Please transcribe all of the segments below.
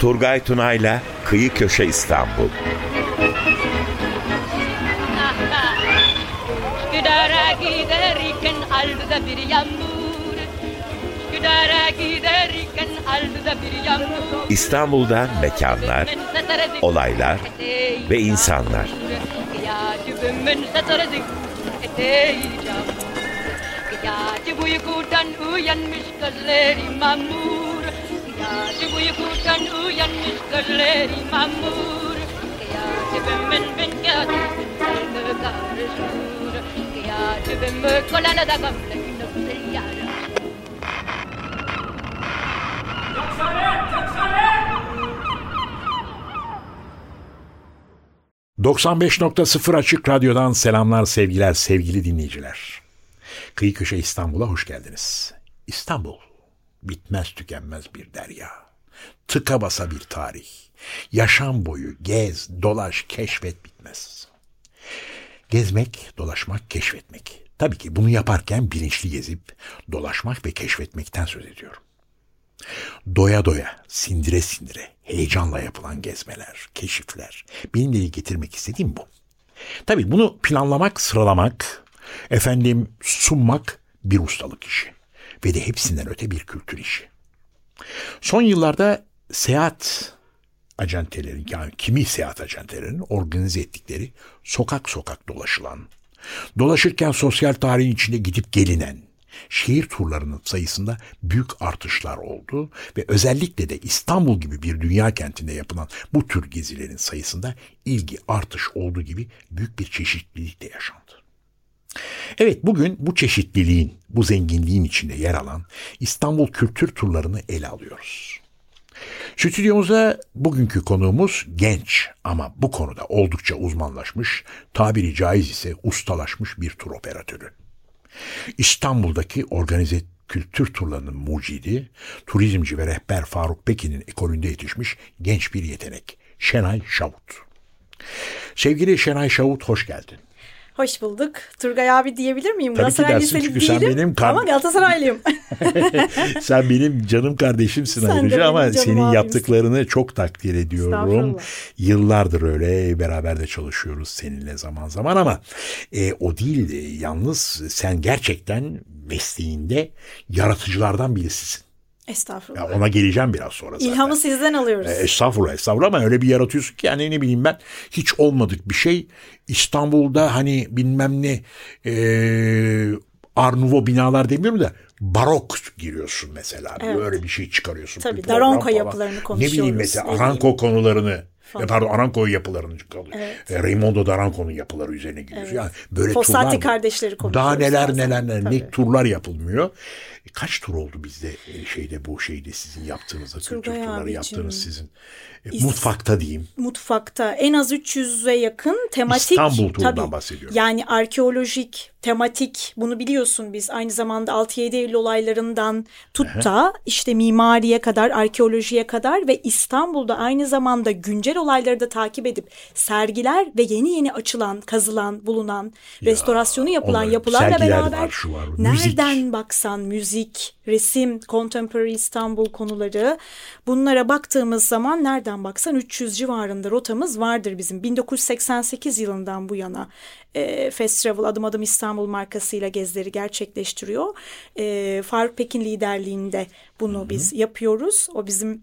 Turgay Tunay'la Kıyı Köşe İstanbul. Üsküdar'a giderken aldı bir yağmur. Üsküdar'a giderken aldı bir yağmur. İstanbul'dan mekanlar, olaylar ve insanlar. Gece uykudan uyanmış gözleri mamur Gece uykudan uyanmış gözleri mamur Gece ben gece karışır ben kolana da gamle günü yarım 95.0 Açık Radyo'dan selamlar sevgiler sevgili dinleyiciler. Kıyı Köşe İstanbul'a hoş geldiniz. İstanbul bitmez tükenmez bir derya. Tıka basa bir tarih. Yaşam boyu gez, dolaş, keşfet bitmez. Gezmek, dolaşmak, keşfetmek. Tabii ki bunu yaparken bilinçli gezip dolaşmak ve keşfetmekten söz ediyorum. Doya doya, sindire sindire, heyecanla yapılan gezmeler, keşifler. Benim de getirmek istediğim bu. Tabii bunu planlamak, sıralamak, efendim sunmak bir ustalık işi. Ve de hepsinden öte bir kültür işi. Son yıllarda seyahat acentelerin yani kimi seyahat acentelerinin organize ettikleri sokak sokak dolaşılan, dolaşırken sosyal tarihin içinde gidip gelinen, şehir turlarının sayısında büyük artışlar oldu ve özellikle de İstanbul gibi bir dünya kentinde yapılan bu tür gezilerin sayısında ilgi artış olduğu gibi büyük bir çeşitlilik de yaşandı. Evet bugün bu çeşitliliğin, bu zenginliğin içinde yer alan İstanbul kültür turlarını ele alıyoruz. Stüdyomuza bugünkü konuğumuz genç ama bu konuda oldukça uzmanlaşmış, tabiri caiz ise ustalaşmış bir tur operatörü. İstanbul'daki organize kültür turlarının mucidi, turizmci ve rehber Faruk Pekin'in ekolünde yetişmiş genç bir yetenek. Şenay Şavut. Sevgili Şenay Şavut hoş geldin. Hoş bulduk. Turgay abi diyebilir miyim? Tabii ki dersin çünkü sen benim kar... Ama Galatasaraylıyım. sen benim canım kardeşimsin sen ayrıca ama senin yaptıklarını çok takdir ediyorum. Yıllardır öyle beraber de çalışıyoruz seninle zaman zaman ama e, o değil yalnız sen gerçekten mesleğinde yaratıcılardan birisisin. Estağfurullah. Ya ona geleceğim biraz sonra zaten. İlhamı sizden alıyoruz. E, estağfurullah estağfurullah ama öyle bir yaratıyorsun ki yani ne bileyim ben hiç olmadık bir şey. İstanbul'da hani bilmem ne e, Arnuvo binalar demiyorum da barok giriyorsun mesela. Evet. Böyle bir şey çıkarıyorsun. Tabii Daronco yapılarını konuşuyoruz. Ne bileyim mesela Aranko konularını e, pardon Aranco yapılarını. Evet. E, Raimondo Daranco'nun yapıları üzerine gidiyorsun. Evet. Yani böyle Fossati turlar. kardeşleri konuşuyoruz. Daha neler neler neler ne turlar yapılmıyor. Kaç tur oldu bizde e, şeyde bu şeyde sizin yaptığınızda kültür turları yaptığınız sizin e, mutfakta diyeyim. Mutfakta en az 300'e yakın tematik. İstanbul turundan tabii, bahsediyorum. Yani arkeolojik, tematik bunu biliyorsun biz aynı zamanda 6-7 Eylül olaylarından tut da işte mimariye kadar, arkeolojiye kadar ve İstanbul'da aynı zamanda güncel olayları da takip edip sergiler ve yeni yeni açılan, kazılan, bulunan, ya, restorasyonu yapılan yapılarla beraber var, şu var, nereden müzik. baksan müzik, resim, contemporary İstanbul konuları bunlara baktığımız zaman nereden baksan 300 civarında rotamız vardır bizim. 1988 yılından bu yana e, Fast Travel adım adım İstanbul markasıyla gezileri gerçekleştiriyor. E, Faruk Pekin liderliğinde bunu Hı-hı. biz yapıyoruz. O bizim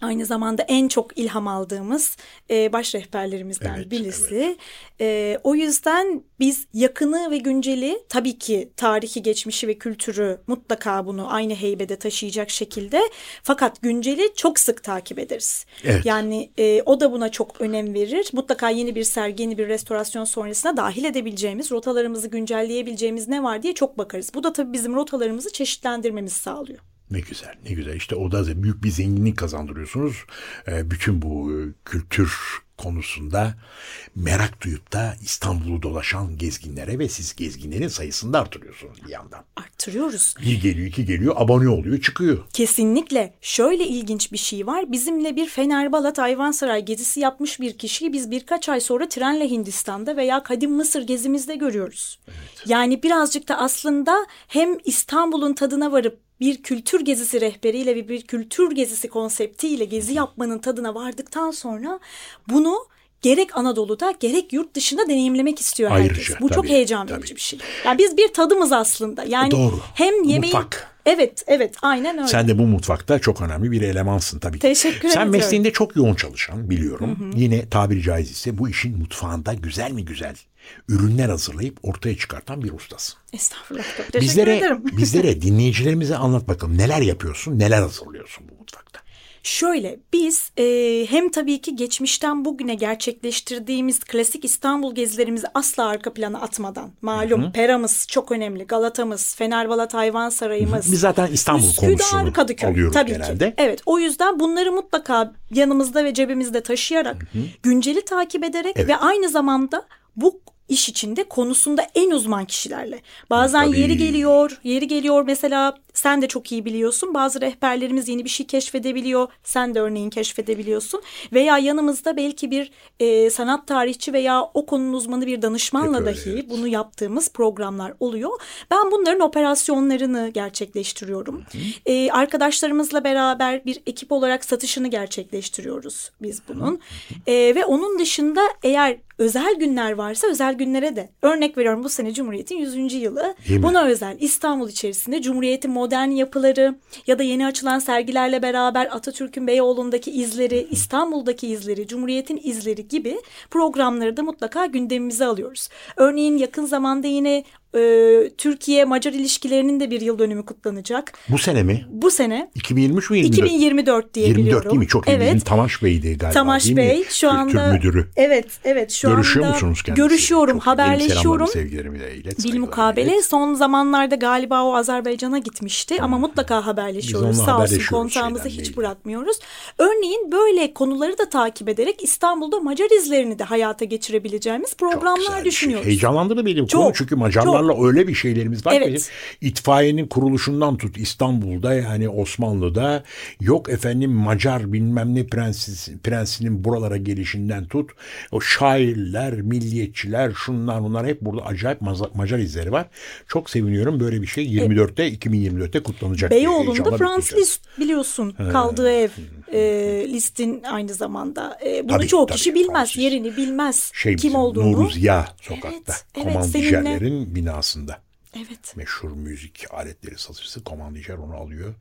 aynı zamanda en çok ilham aldığımız e, baş rehberlerimizden evet, birisi. Evet. E, o yüzden biz yakını ve günceli tabii ki tarihi geçmişi ve kültürü mutlaka bunu aynı heybede taşıyacak şekilde fakat günceli çok sık takip ederiz. Evet. Yani e, o da buna çok önem verir. Mutlaka yeni bir sergi, yeni bir restorasyon sonrasına dahil edebileceğimiz, rotalarımızı güncelleyebileceğimiz ne var diye çok bakarız. Bu da tabii bizim rotalarımızı çeşitlendirmemizi sağlıyor. Ne güzel, ne güzel. İşte o da büyük bir zenginlik kazandırıyorsunuz. E, bütün bu e, kültür konusunda merak duyup da İstanbul'u dolaşan gezginlere ve siz gezginlerin sayısını da artırıyorsunuz bir yandan. Arttırıyoruz. Bir geliyor, iki geliyor, abone oluyor, çıkıyor. Kesinlikle. Şöyle ilginç bir şey var. Bizimle bir Fenerbalat Ayvansaray gezisi yapmış bir kişiyi biz birkaç ay sonra trenle Hindistan'da veya Kadim Mısır gezimizde görüyoruz. Evet. Yani birazcık da aslında hem İstanbul'un tadına varıp bir kültür gezisi rehberiyle ve bir kültür gezisi konseptiyle gezi yapmanın tadına vardıktan sonra bunu gerek Anadolu'da gerek yurt dışında deneyimlemek istiyor herkes. Ayrıca, Bu çok tabii, heyecan tabii. verici bir şey. Yani biz bir tadımız aslında. Yani Doğru. hem yemeği Mutfak. Evet, evet, aynen öyle. Sen de bu mutfakta çok önemli bir elemansın tabii. Teşekkür Sen ediyorum. mesleğinde çok yoğun çalışan biliyorum. Yine tabiri caizse bu işin mutfağında güzel mi güzel ürünler hazırlayıp ortaya çıkartan bir ustasın. Estağfurullah. Teşekkür Bizlere, ederim. bizlere dinleyicilerimize anlat bakalım neler yapıyorsun, neler hazırlıyorsun bu mutfakta. Şöyle biz e, hem tabii ki geçmişten bugüne gerçekleştirdiğimiz klasik İstanbul gezilerimizi asla arka plana atmadan malum Pera'mız çok önemli Galata'mız Fenerbalat Hayvan Sarayımız Biz zaten İstanbul Üsküdar, konusunu Kadıköy. alıyoruz tabii genelde. Ki. Evet o yüzden bunları mutlaka yanımızda ve cebimizde taşıyarak günceli takip ederek Evet. ve aynı zamanda bu iş içinde konusunda en uzman kişilerle. Bazen Tabii. yeri geliyor, yeri geliyor mesela sen de çok iyi biliyorsun. Bazı rehberlerimiz yeni bir şey keşfedebiliyor. Sen de örneğin keşfedebiliyorsun. Veya yanımızda belki bir e, sanat tarihçi veya o konunun uzmanı bir danışmanla öyle, dahi evet. bunu yaptığımız programlar oluyor. Ben bunların operasyonlarını gerçekleştiriyorum. Ee, arkadaşlarımızla beraber bir ekip olarak satışını gerçekleştiriyoruz biz bunun. Ee, ve onun dışında eğer özel günler varsa özel günlere de örnek veriyorum bu sene Cumhuriyet'in 100. yılı. Buna özel İstanbul içerisinde Cumhuriyet'in modern yapıları ya da yeni açılan sergilerle beraber Atatürk'ün Beyoğlu'ndaki izleri, İstanbul'daki izleri, Cumhuriyet'in izleri gibi programları da mutlaka gündemimize alıyoruz. Örneğin yakın zamanda yine e, Türkiye-Macar ilişkilerinin de bir yıl dönümü kutlanacak. Bu sene mi? Bu sene 2023 mü 24? 2024 diye 24 biliyorum. değil mi? Çok iyi. Evet. Bizim Tamaş Bey'di galiba Tamaş değil mi? Bey şu anda Kültür müdürü. Evet, evet şu Görüşüyor anda musunuz kendisiyle? görüşüyorum, Çok- haberleşiyorum. sevgilerimi de ilet. Bil saygılarımı mukabele ilet. son zamanlarda galiba o Azerbaycan'a gitmişti ama mutlaka haberleşiyoruz. Sağ olsun kontağımızı hiç belli. bırakmıyoruz. Örneğin böyle konuları da takip ederek İstanbul'da Macar izlerini de hayata geçirebileceğimiz programlar şey. düşünüyoruz. Heyecanlandırdı benim Çok, konu çünkü Macarlarla öyle bir şeylerimiz var Evet. ki itfaiyenin kuruluşundan tut İstanbul'da yani Osmanlı'da yok efendim Macar bilmem ne prenses, prensinin buralara gelişinden tut o şairler, milliyetçiler şunlar bunlar hep burada acayip Macar izleri var. Çok seviniyorum böyle bir şey 24'te 2024'te kutlanacak. Beyoğlu'nda heyecanla Frans bekleyeceğiz. Liszt biliyorsun kaldığı ev e, Listin aynı zamanda. E, bunu Tabii, çoğu tabii, kişi bilmez, Fransız. yerini bilmez şey kim olduğunu. Nuruz Ya sokakta. Evet, evet, Komandişerlerin binasında. Evet. meşhur müzik aletleri satıcısı komandijer onu alıyor.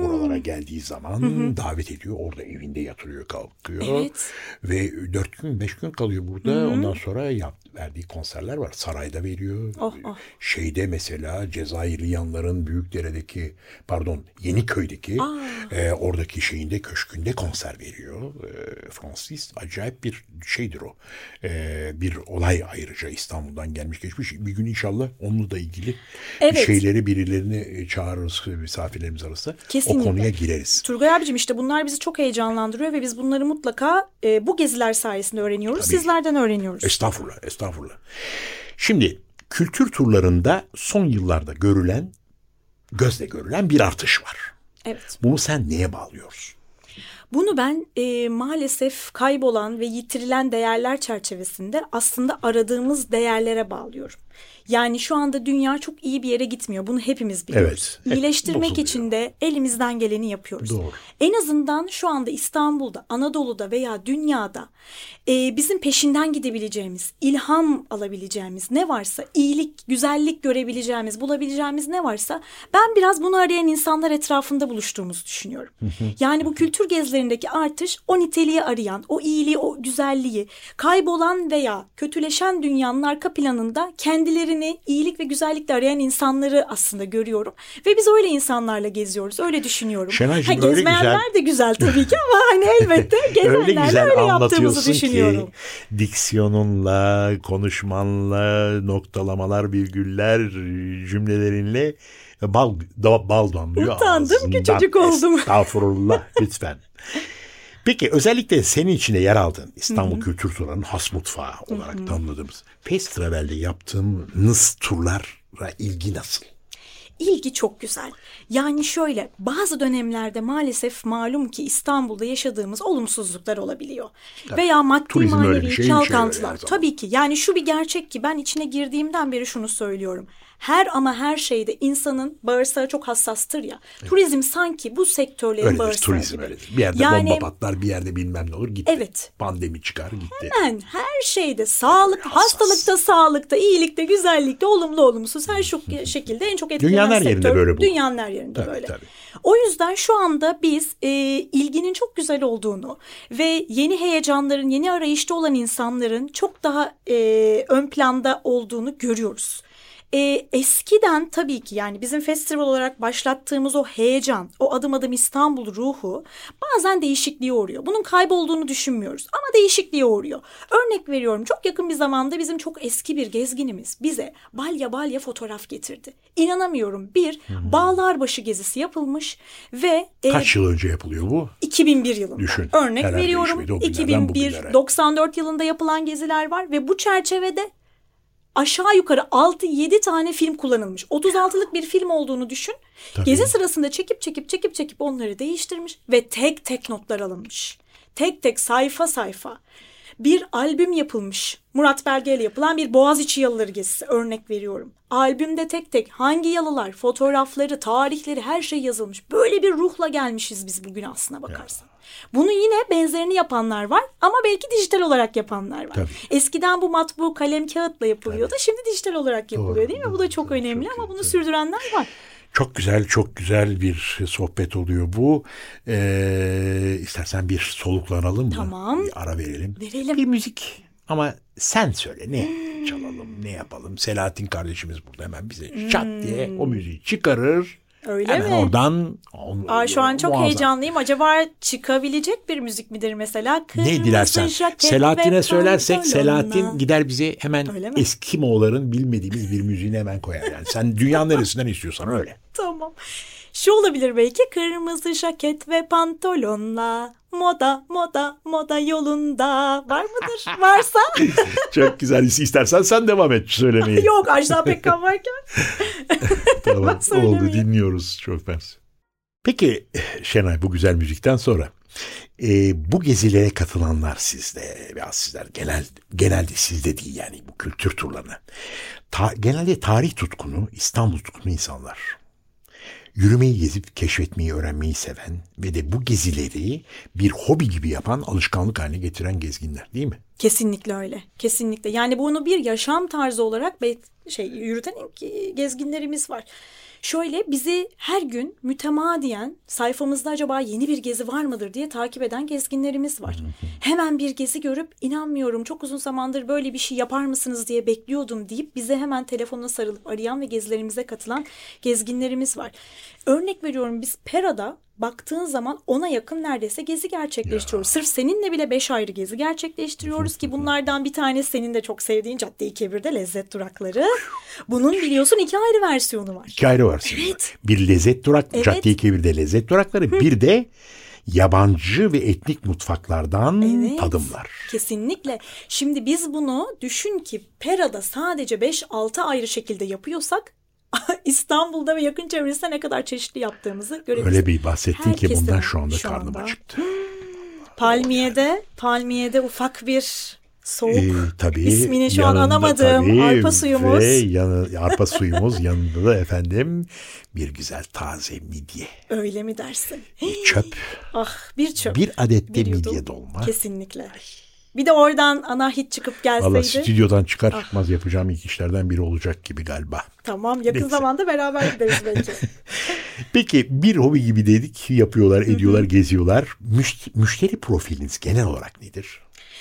Buralara geldiği zaman davet ediyor. Orada evinde yatırıyor, kalkıyor. Evet. Ve dört gün, beş gün kalıyor burada. Ondan sonra yap, verdiği konserler var. Sarayda veriyor. Oh, oh. Şeyde mesela Cezayirliyanların Büyükdere'deki, pardon Yeniköy'deki e, oradaki şeyinde köşkünde konser veriyor. E, Francis acayip bir şeydir o. E, bir olay ayrıca İstanbul'dan gelmiş geçmiş. Bir gün inşallah onunla da ilgili Evet. bir şeyleri birilerini e, çağırırız misafirlerimiz arasında. Kesinlikle. O konuya gireriz. Turgay abicim işte bunlar bizi çok heyecanlandırıyor ve biz bunları mutlaka e, bu geziler sayesinde öğreniyoruz. Tabii. Sizlerden öğreniyoruz. Estağfurullah, estağfurullah. Şimdi kültür turlarında son yıllarda görülen, gözle görülen bir artış var. Evet. Bunu sen neye bağlıyorsun? Bunu ben e, maalesef kaybolan ve yitirilen değerler çerçevesinde aslında aradığımız değerlere bağlıyorum. Yani şu anda dünya çok iyi bir yere gitmiyor. Bunu hepimiz biliyoruz. Evet, İyileştirmek için de elimizden geleni yapıyoruz. Doğru. En azından şu anda İstanbul'da, Anadolu'da veya dünyada e, bizim peşinden gidebileceğimiz, ilham alabileceğimiz ne varsa, iyilik, güzellik görebileceğimiz, bulabileceğimiz ne varsa ben biraz bunu arayan insanlar etrafında buluştuğumuzu düşünüyorum. yani bu kültür gezilerindeki artış o niteliği arayan, o iyiliği, o güzelliği, kaybolan veya kötüleşen dünyanın arka planında kendilerini iyilik ve güzellikle arayan insanları aslında görüyorum. Ve biz öyle insanlarla geziyoruz, öyle düşünüyorum. Şenaycığım, ha, öyle gezmeyenler güzel- de güzel tabii ki ama hani elbette gezenlerle Öyle güzel öyle yaptığımızı düşünüyorum. ki diksiyonunla, konuşmanla, noktalamalar, virgüller, cümlelerinle bal, bal damlıyor Utandım, ağzından. küçücük oldum. Estağfurullah lütfen. Peki özellikle senin içine yer aldığın İstanbul Kültür Turları'nın has mutfağı olarak tanımladığımız Fast Travel'de yaptığınız turlara ilgi nasıl? İlgi çok güzel. Yani şöyle bazı dönemlerde maalesef malum ki İstanbul'da yaşadığımız olumsuzluklar olabiliyor. Veya maddi Turizm manevi şey, şey çalkantılar. zaman. Tabii ki yani şu bir gerçek ki ben içine girdiğimden beri şunu söylüyorum. Her ama her şeyde insanın bağırsağı çok hassastır ya. Turizm sanki bu sektörlerin Öyledir bağırsağı turizm gibi. öyledir. Bir yerde Yani- bomba patlar bir yerde bilmem ne olur gitti. Evet. Pandemi çıkar gitti. Hemen her şeyde sağlık, Hassas. hastalıkta, sağlıkta, iyilikte, güzellikte, olumlu olumsuz her çok şekilde en çok etkilenen Dünyanın her yerinde sektör. böyle bu. Dünyanın her yerinde Tabii, böyle. tabii. O yüzden şu anda biz e, ilginin çok güzel olduğunu ve yeni heyecanların, yeni arayışta olan insanların çok daha e, ön planda olduğunu görüyoruz. E, eskiden tabii ki yani bizim festival olarak başlattığımız o heyecan, o adım adım İstanbul ruhu bazen değişikliğe uğruyor. Bunun kaybolduğunu düşünmüyoruz ama değişikliğe uğruyor. Örnek veriyorum çok yakın bir zamanda bizim çok eski bir gezginimiz bize balya balya fotoğraf getirdi. İnanamıyorum bir Bağlarbaşı gezisi yapılmış ve e, Kaç yıl önce yapılıyor bu? 2001 yılında. Düşün, Örnek veriyorum değişmedi o günlerden 2001, bugünlere. 94 yılında yapılan geziler var ve bu çerçevede aşağı yukarı 6-7 tane film kullanılmış. 36'lık bir film olduğunu düşün. Tabii. Gezi sırasında çekip çekip çekip çekip onları değiştirmiş ve tek tek notlar alınmış. Tek tek sayfa sayfa. Bir albüm yapılmış. Murat Belge ile yapılan bir Boğaziçi Yalıları gezisi örnek veriyorum. Albümde tek tek hangi yalılar, fotoğrafları, tarihleri her şey yazılmış. Böyle bir ruhla gelmişiz biz bugün aslına bakarsan. Bunu yine benzerini yapanlar var ama belki dijital olarak yapanlar var. Tabii. Eskiden bu matbu kalem kağıtla yapılıyordu. Şimdi dijital olarak yapılıyor Doğru, değil mi? Bu da çok önemli çok ama iyi, bunu sürdürenler var. Çok güzel, çok güzel bir sohbet oluyor bu. Ee, istersen bir soluklanalım mı? Tamam. Bir ara verelim. Verelim. Bir müzik ama sen söyle ne çalalım, ne yapalım. Selahattin kardeşimiz burada hemen bize şat diye o müziği çıkarır. Öyle hemen mi? oradan. on- Aa, şu an çok muazzam. heyecanlıyım. Acaba çıkabilecek bir müzik midir mesela? Ne Kırmızı dilersen. jaket ve Selahattin'e söylersek. Selahattin gider bize hemen Öyle mi? Eskimoğulların bilmediğimiz bir müziğini hemen koyar. Yani sen dünyanın neresinden istiyorsan öyle. Tamam. Şu olabilir belki kırmızı jaket ve pantolonla moda moda moda yolunda var mıdır? Varsa Çok güzel. İstersen sen devam et söylemeye. yok Ajda Pekkan varken. Tamam, oldu dinliyoruz çok mersi. Peki Şenay bu güzel müzikten sonra e, bu gezilere katılanlar sizde veya sizler genel genelde sizde değil yani bu kültür turlarına. Ta, genelde tarih tutkunu, İstanbul tutkunu insanlar. Yürümeyi gezip keşfetmeyi öğrenmeyi seven ve de bu gezileri bir hobi gibi yapan alışkanlık haline getiren gezginler değil mi? Kesinlikle öyle. Kesinlikle. Yani bunu bir yaşam tarzı olarak şey yürüten gezginlerimiz var. Şöyle bizi her gün mütemadiyen sayfamızda acaba yeni bir gezi var mıdır diye takip eden gezginlerimiz var. Hemen bir gezi görüp inanmıyorum çok uzun zamandır böyle bir şey yapar mısınız diye bekliyordum deyip bize hemen telefona sarılıp arayan ve gezilerimize katılan gezginlerimiz var. Örnek veriyorum biz Pera'da baktığın zaman ona yakın neredeyse gezi gerçekleştiriyoruz. Sırf seninle bile beş ayrı gezi gerçekleştiriyoruz ki bunlardan bir tanesi senin de çok sevdiğin Cadde-i Kebir'de lezzet durakları. Bunun biliyorsun iki ayrı versiyonu var. İki ayrı senin. Evet. Bir lezzet durak, Evet. Cadde-i Kebir'de lezzet durakları. Bir de yabancı ve etnik mutfaklardan Evet. tadımlar. Kesinlikle. Şimdi biz bunu düşün ki Pera'da sadece 5-6 ayrı şekilde yapıyorsak İstanbul'da ve yakın çevresinde ne kadar çeşitli yaptığımızı görebiliriz. Öyle bir bahsettin ki Herkesin bundan şu anda şu karnım anda. acıktı. Palmiye'de, Palmiye'de ufak bir soğuk Ee, tabii. ismini şu an yanında anamadım. tabii Arpa suyumuz. Ve yanı, arpa suyumuz yanında da efendim bir güzel taze midye. Öyle mi dersin? Bir çöp. Ah bir çöp. Bir adet de midye dolma. Kesinlikle. Bir de oradan anahit çıkıp gelseydi. Valla stüdyodan çıkar Ah. çıkmaz yapacağım ilk işlerden biri olacak gibi galiba. Tamam yakın Neyse. zamanda beraber gideriz belki. Peki bir hobi gibi dedik yapıyorlar, ediyorlar, geziyorlar. Müş- müşteri profiliniz genel olarak nedir?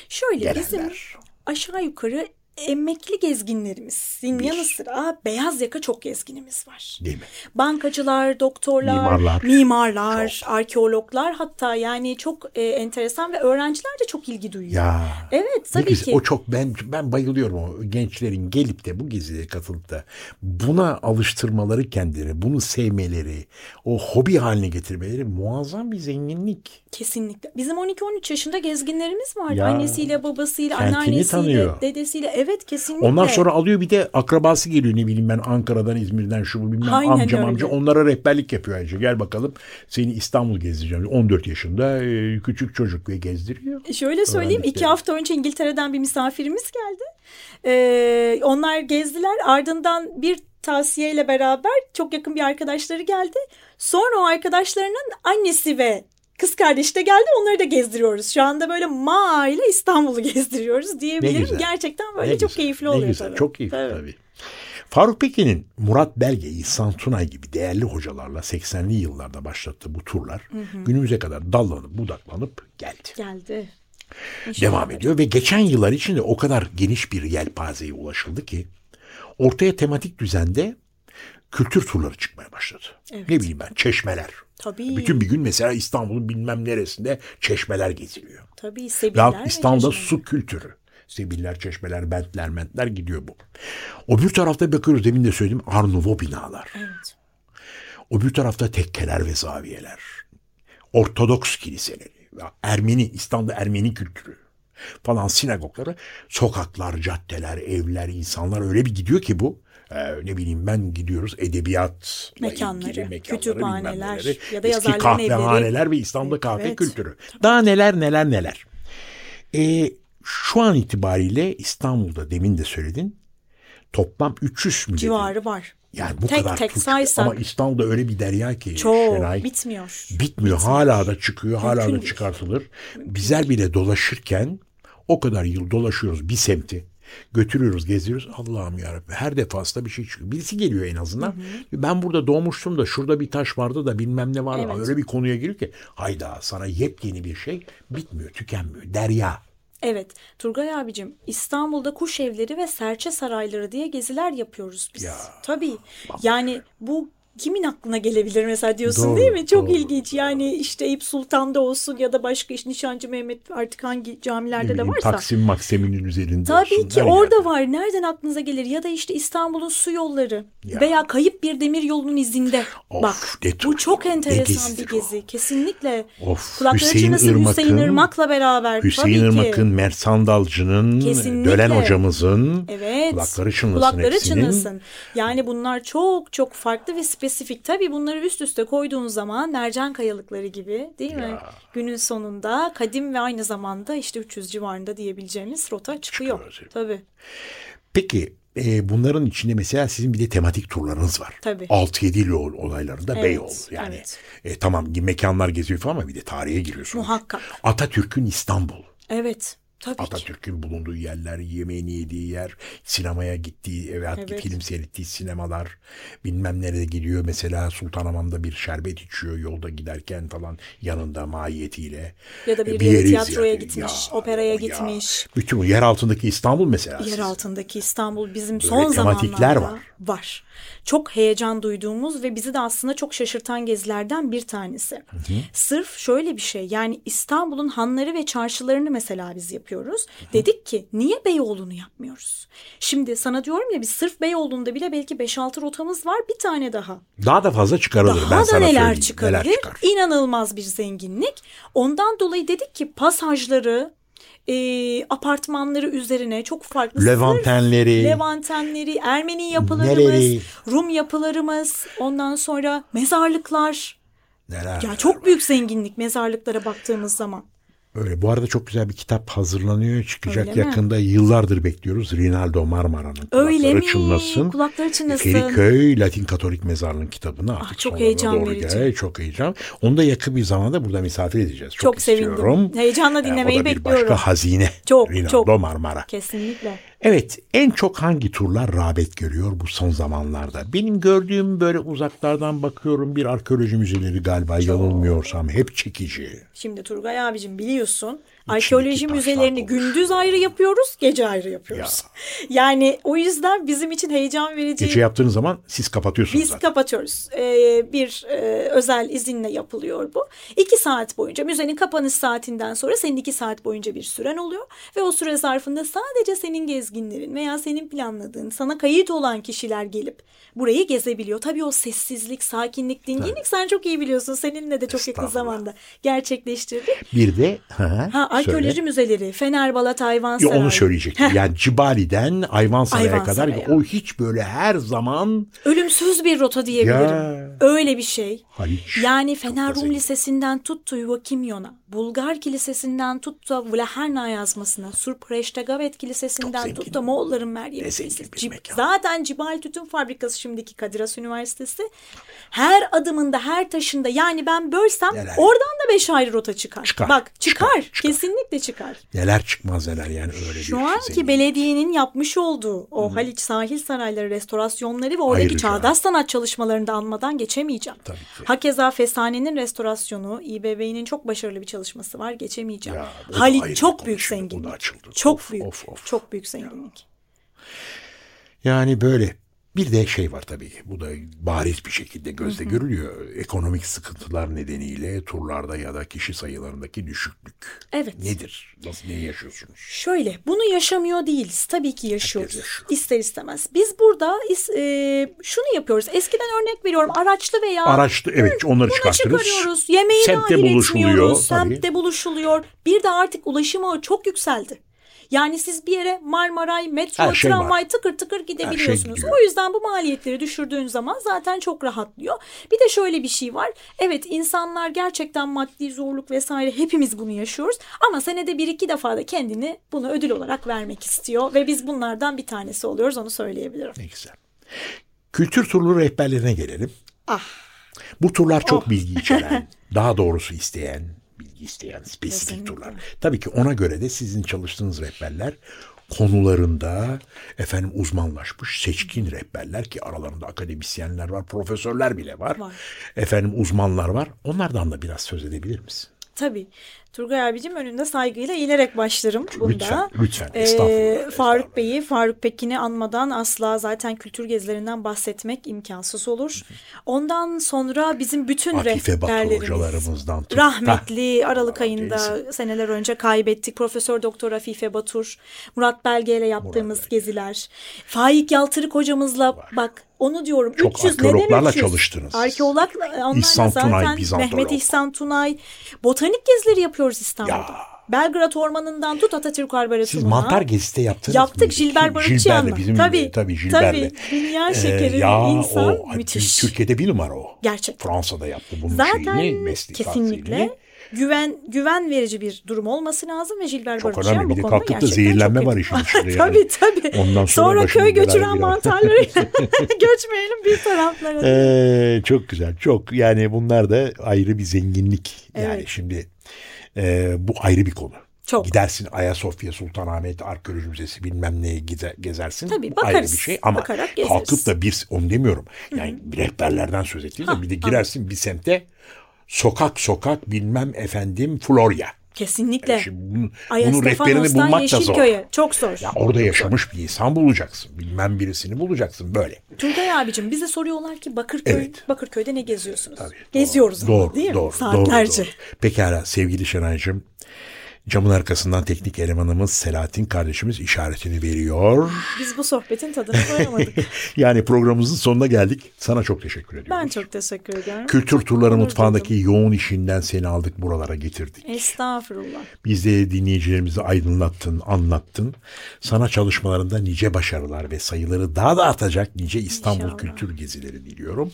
Şöyle bizim Gelenler. aşağı yukarı emekli gezginlerimizin Bir. yanı sıra beyaz yaka çok gezginimiz var. Değil mi? Bankacılar, doktorlar, Mimarlar. mimarlar, arkeologlar hatta yani çok e, enteresan ve öğrenciler de çok ilgi duyuyor. Ya. Evet tabii güzel. ki. O çok ben ben bayılıyorum o gençlerin gelip de bu gezilere katılıp da buna alıştırmaları kendileri, bunu sevmeleri, o hobi haline getirmeleri muazzam bir zenginlik. Kesinlikle. Bizim 12-13 yaşında gezginlerimiz var. Ya. Annesiyle, babasıyla, anneannesiyle, tanıyor. dedesiyle. Evet kesinlikle. Ondan sonra alıyor bir de akrabası geliyor ne bileyim ben Ankara'dan, İzmir'den şu bu bilmem Aynen amcam öyle. amca onlara rehberlik yapıyor ayrıca. Gel bakalım seni İstanbul gezdireceğim. 14 yaşında e, küçük çocuk ve gezdiriyor. Şöyle söyleyeyim iki hafta önce İngiltere'den bir misafirimiz geldi. Ee, onlar gezdiler ardından bir tavsiyeyle beraber çok yakın bir arkadaşları geldi. Sonra o arkadaşlarının annesi ve kız kardeşi de geldi. Onları da gezdiriyoruz. Şu anda böyle ma ile İstanbul'u gezdiriyoruz diyebilirim. Gerçekten böyle Ne çok güzel, keyifli ne oluyor güzel, tabii. Çok keyifli Tabii. tabii. Faruk Pekin'in Murat Belge, İhsan Tunay gibi değerli hocalarla 80'li yıllarda başlattığı bu turlar günümüze kadar dallanıp budaklanıp geldi. Geldi. Devam ediyor ve geçen yıllar içinde o kadar geniş bir yelpazeye ulaşıldı ki ortaya tematik düzende kültür turları çıkmaya başladı. Evet. Ne bileyim ben çeşmeler. Tabii. Bütün bir gün mesela İstanbul'un bilmem neresinde çeşmeler geziliyor. Tabii sebiller Veyahut ve İstanbul'da su kültürü. Sebiller, çeşmeler, bentler, mentler gidiyor bu. O bir tarafta bakıyoruz demin de söyledim Art Nouveau binalar. Evet. O bir tarafta tekkeler ve zaviyeler. Ortodoks kiliseleri. Ermeni, İstanbul'da Ermeni kültürü falan sinagogları. Sokaklar, caddeler, evler, insanlar öyle bir gidiyor ki bu. Ee, ne bileyim ben gidiyoruz edebiyat Mekanları, kütüphaneler ya da eski kahvehaneler evleri. ve İstanbul'da kahve Evet. kültürü. Daha neler neler neler. Ee, şu an itibariyle İstanbul'da demin de söyledin toplam 300 mü dedin? Civarı var. Yani bu Tek kadar tek tur- saysak- Ama İstanbul'da öyle bir derya ki Çok Şenay. bitmiyor. Bitmiyor. Hala da çıkıyor. Hala Mümkün da çıkartılır. Bizler bile dolaşırken o kadar yıl dolaşıyoruz bir semti. Götürüyoruz, geziyoruz. Allah'ım yarabbim her defasında bir şey çıkıyor. Birisi geliyor en azından. Ben burada doğmuştum da şurada bir taş vardı da bilmem ne vardı. Evet. Öyle bir konuya giriyor ki hayda sana yepyeni bir şey bitmiyor, tükenmiyor. Derya. Evet Turgay abicim İstanbul'da kuş evleri ve serçe sarayları diye geziler yapıyoruz biz. Ya. Tabii yani bu kimin aklına gelebilir mesela diyorsun Doğru, değil mi? Çok doğru, ilginç yani işte Eyüp Sultan'da olsun ya da başka işte Nişancı Mehmet artık hangi camilerde de bileyim, varsa. Taksim Maksim'in üzerinde Tabii olsun, ki orada yerde. var. Nereden aklınıza gelir? Ya da işte İstanbul'un su yolları Ya. veya kayıp bir demir yolunun izinde. Of, Bak ne bu çok enteresan bir gezidir o. gezi. Kesinlikle. Of, Kulakları Hüseyin çınlasın Irmak'ın- Hüseyin Irmak'la beraber. Hüseyin Tabii ki. Irmak'ın, Mert Sandalcı'nın, Kesinlikle. Dölen hocamızın Evet. kulakları çınlasın Kulakları hepsinin. çınlasın. Yani bunlar çok çok farklı ve spesifik. Tabii bunları üst üste koyduğun zaman mercan kayalıkları gibi değil mi? Ya. Günün sonunda kadim ve aynı zamanda işte 300 civarında diyebileceğimiz rota çıkıyor. Çıkıyor. Tabii. Peki e, bunların içinde mesela sizin bir de tematik turlarınız var. Tabii. 6-7 yıl olaylarında Evet, Beyoğlu. Yani evet. e, tamam mekanlar geziyor falan ama bir de tarihe giriyorsunuz. Muhakkak. Atatürk'ün İstanbul. Evet. Tabii. Atatürk'ün bulunduğu yerler, yemeğini yediği yer, sinemaya gittiği veya Evet. film seyrettiği sinemalar, bilmem nerede gidiyor. Mesela Sultanahmet'te bir şerbet içiyor yolda giderken falan yanında mahiyetiyle. Ya da bir E, yere yeri tiyatroya ziyaret- gitmiş, operaya ya. gitmiş. Bütün yer altındaki İstanbul mesela. Yer altındaki İstanbul bizim son tematikler zamanlarda var. var. Çok heyecan duyduğumuz ve bizi de aslında çok şaşırtan gezilerden bir tanesi. Sırf şöyle bir şey yani İstanbul'un hanları ve çarşılarını mesela biz yapıyoruz. Dedik ki niye Beyoğlu'nu yapmıyoruz? Şimdi sana diyorum ya biz sırf Beyoğlu'nda bile belki 5-6 rotamız var bir tane daha. Daha da fazla çıkarılır. ben Daha da sana neler söyleyeyim. Neler çıkar. İnanılmaz bir zenginlik. Ondan dolayı dedik ki pasajları, e, apartmanları üzerine çok farklı Levantenleri. Levantenleri, Ermeni yapılarımız, Neleri? Rum yapılarımız, ondan sonra mezarlıklar. Neler? Ya çok büyük zenginlik mezarlıklara baktığımız zaman. Öyle. Bu arada çok güzel bir kitap hazırlanıyor. Çıkacak Öyle mi? yakında. Yıllardır bekliyoruz. Rinaldo Marmara'nın Öyle kulakları mi? çınlasın. Kulakları çınlasın. Feriköy Latin Katolik Mezarlığı'nın kitabını artık çok sonlarına heyecan doğru verici. gel- Çok heyecan. Onu da yakın bir zamanda burada misafir edeceğiz. Çok, Çok sevindim. istiyorum. Heyecanla dinlemeyi o da bir bekliyorum. başka hazine. Çok, Rinaldo çok. Marmara. Kesinlikle. Evet, en çok hangi turlar rağbet görüyor bu son zamanlarda? Benim gördüğüm böyle uzaklardan bakıyorum bir arkeoloji müzeleri galiba yanılmıyorsam hep çekici. Şimdi Turgay abicim biliyorsun arkeoloji müzelerini gündüz ayrı yapıyoruz, gece ayrı yapıyoruz. Yani o yüzden bizim için heyecan verici. Gece yaptığınız zaman siz kapatıyorsunuz Biz zaten. kapatıyoruz. Ee, bir e, özel izinle yapılıyor bu. İki saat boyunca müzenin kapanış saatinden sonra senin iki saat boyunca bir süren oluyor. Ve o süre zarfında sadece senin gezginlerin veya senin planladığın sana kayıt olan kişiler gelip burayı gezebiliyor. Tabii o sessizlik, sakinlik, dinginlik sen çok iyi biliyorsun. Seninle de çok yakın zamanda gerçekleştirdik. Bir de ha, Ha, arkeoloji söyle. müzeleri, Fenerbalat Hayvansaray. onu söyleyecektim. Yani Cibali'den Ayvansaray'a kadar Ayvansaray'a. o hiç böyle her zaman Ölümsüz bir rota diyebilirim. Ya. Öyle bir şey. Haliç. Yani Fener Rum. Lisesi'nden tut Tuyva Kimyon'a Bulgar Kilisesi'nden tut da Vlaherna yazmasına, Surpreshtaгаvet Kilisesi'nden tut da Moğolların Meryem Kilisesi. Zaten Cibali Tütün Fabrikası şimdiki Kadir Has Üniversitesi. Her adımında, her taşında yani ben bölsem Neler? oradan da beş ayrı rota çıkar. Çıkar, Bak çıkar, çıkar, çıkar. Kesinlikle çıkar. Neler çıkmaz neler yani öyle Şu bir anki zengin. belediyenin yapmış olduğu o Haliç sahil sarayları restorasyonları ve oradaki Ayrıca. çağdaş sanat çalışmalarını da anmadan geçemeyeceğim. Tabii ki. Hakeza Fesane'nin restorasyonu, İBB'nin çok başarılı bir çalışması var geçemeyeceğim. Ya, Haliç çok büyük zenginlik. Çok Of, büyük. of, of. Çok büyük zenginlik. Yani böyle bir de şey var tabii bu da bariz bir şekilde gözle görülüyor. Ekonomik sıkıntılar nedeniyle turlarda ya da kişi sayılarındaki düşüklük. Evet. Nedir? Nasıl ne yaşıyorsunuz? Şöyle bunu yaşamıyor değiliz. Tabii ki yaşıyoruz. yaşıyor. İster istemez. Biz burada e, şunu yapıyoruz. Eskiden örnek veriyorum araçlı veya Araçlı evet onları Bunu çıkartırız. çıkarıyoruz. Yemeği Semtte dahil buluşuluyor, etmiyoruz. tabii. Semtte buluşuluyor. Bir de artık ulaşım ağı çok yükseldi. Yani siz bir yere Marmaray, metro, Her şey tramvay var. tıkır tıkır gidebiliyorsunuz. gidiyor. o yüzden bu maliyetleri düşürdüğün zaman zaten çok rahatlıyor. Bir de şöyle bir şey var. Evet insanlar gerçekten maddi zorluk vesaire hepimiz bunu yaşıyoruz. Ama senede bir iki defa da kendini bunu ödül olarak vermek istiyor. Ve biz bunlardan bir tanesi oluyoruz onu söyleyebilirim. Ne güzel. Kültür turlu rehberlerine gelelim. Ah Bu turlar çok Oh. bilgi içeren, daha doğrusu isteyen, isteyen spesifik Kesinlikle. turlar. Tabii ki ona göre de sizin çalıştığınız rehberler konularında efendim uzmanlaşmış seçkin rehberler ki aralarında akademisyenler var, profesörler bile var. Var. Efendim uzmanlar var. Onlardan da biraz söz edebilir misin? Tabii. Turgay abicim önünde saygıyla eğilerek başlarım bunda. Lütfen, lütfen. Ee, Estağfurullah, Faruk. Bey'i, Faruk Pekin'i anmadan asla zaten kültür gezilerinden bahsetmek imkansız olur. Ondan sonra bizim bütün Akife rehberlerimiz. Rahmetli Aralık ayında seneler önce kaybettik. Profesör Doktor Afife Batur, Murat Belge ile yaptığımız Murat geziler. Faik Yaltırık hocamızla bak onu diyorum Çok 300 arkeologlarla neden 300? çalıştınız. Arkeologla onlarla İhsan Tunay, zaten Bizantolog. Mehmet İhsan Tunay botanik gezileri yapıyoruz İstanbul'da. Ya. Belgrad Ormanı'ndan tut Atatürk Arboretumu. Siz mantar gezisi de yaptınız Yaptık mı? Barukçıyan'la. Gilbert'le, bizim Tabii, tabii Gilbert'le. tabii. Dünya şekeri ya insan o, müthiş. Türkiye'de bir numara o. Gerçekten. Fransa'da yaptı bunun Zaten şeyini. meslek kesinlikle tahsilini. güven güven verici bir durum olması lazım ve Gilbert Çok Barukçıyan önemli. bu Bir de konuda kalkıp da zehirlenme var işin içinde yani. tabii tabii. Ondan sonra başımız köy girer. mantarlarıyla göçmeyelim bir taraflara. Ee, çok güzel. Çok yani bunlar da ayrı bir zenginlik. Yani Evet. şimdi e, bu ayrı bir konu. Çok. Gidersin Ayasofya, Sultanahmet Arkeoloji Müzesi bilmem neye gize- gezersin. Tabii, Bu ayrı bakarız. bir şey ama kalkıp da bir onu demiyorum. Yani rehberlerden söz ettiğimiz zaman bir de girersin bir semte sokak sokak bilmem efendim Florya. Kesinlikle. Şimdi bunun, bunun rehberini bulmak da zor. Çok zor. Ya orada yaşamış bir insan bulacaksın. Bilmem birisini bulacaksın böyle. Turgay abicim bize soruyorlar ki Bakırköy, Evet. Bakırköy'de ne geziyorsunuz? Tabii, Geziyoruz doğru, ama doğru, değil mi? doğru, Saatlerce. Doğru, doğru. Pekala sevgili Şenay'cığım. Camın arkasından teknik elemanımız Selahattin kardeşimiz işaretini veriyor. Biz bu sohbetin tadını doyamadık. yani programımızın sonuna geldik. Sana çok teşekkür ediyorum. ben çok teşekkür ediyorum. Kültür turları mutfağındaki yoğun işinden seni aldık buralara getirdik. Estağfurullah. Biz de dinleyicilerimizi aydınlattın, anlattın. Sana çalışmalarında nice başarılar ve sayıları daha da artacak nice İstanbul İnşallah. kültür gezileri diliyorum.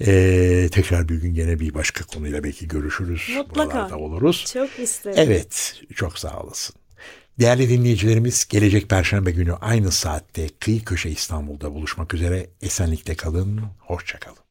Ee, tekrar bir gün gene bir başka konuyla belki görüşürüz. Mutlaka. Buralarda oluruz. Çok isterim. Evet, çok sağ olasın. Değerli dinleyicilerimiz, gelecek Perşembe günü aynı saatte Kıyı Köşe İstanbul'da buluşmak üzere. Esenlikte kalın, hoşça kalın.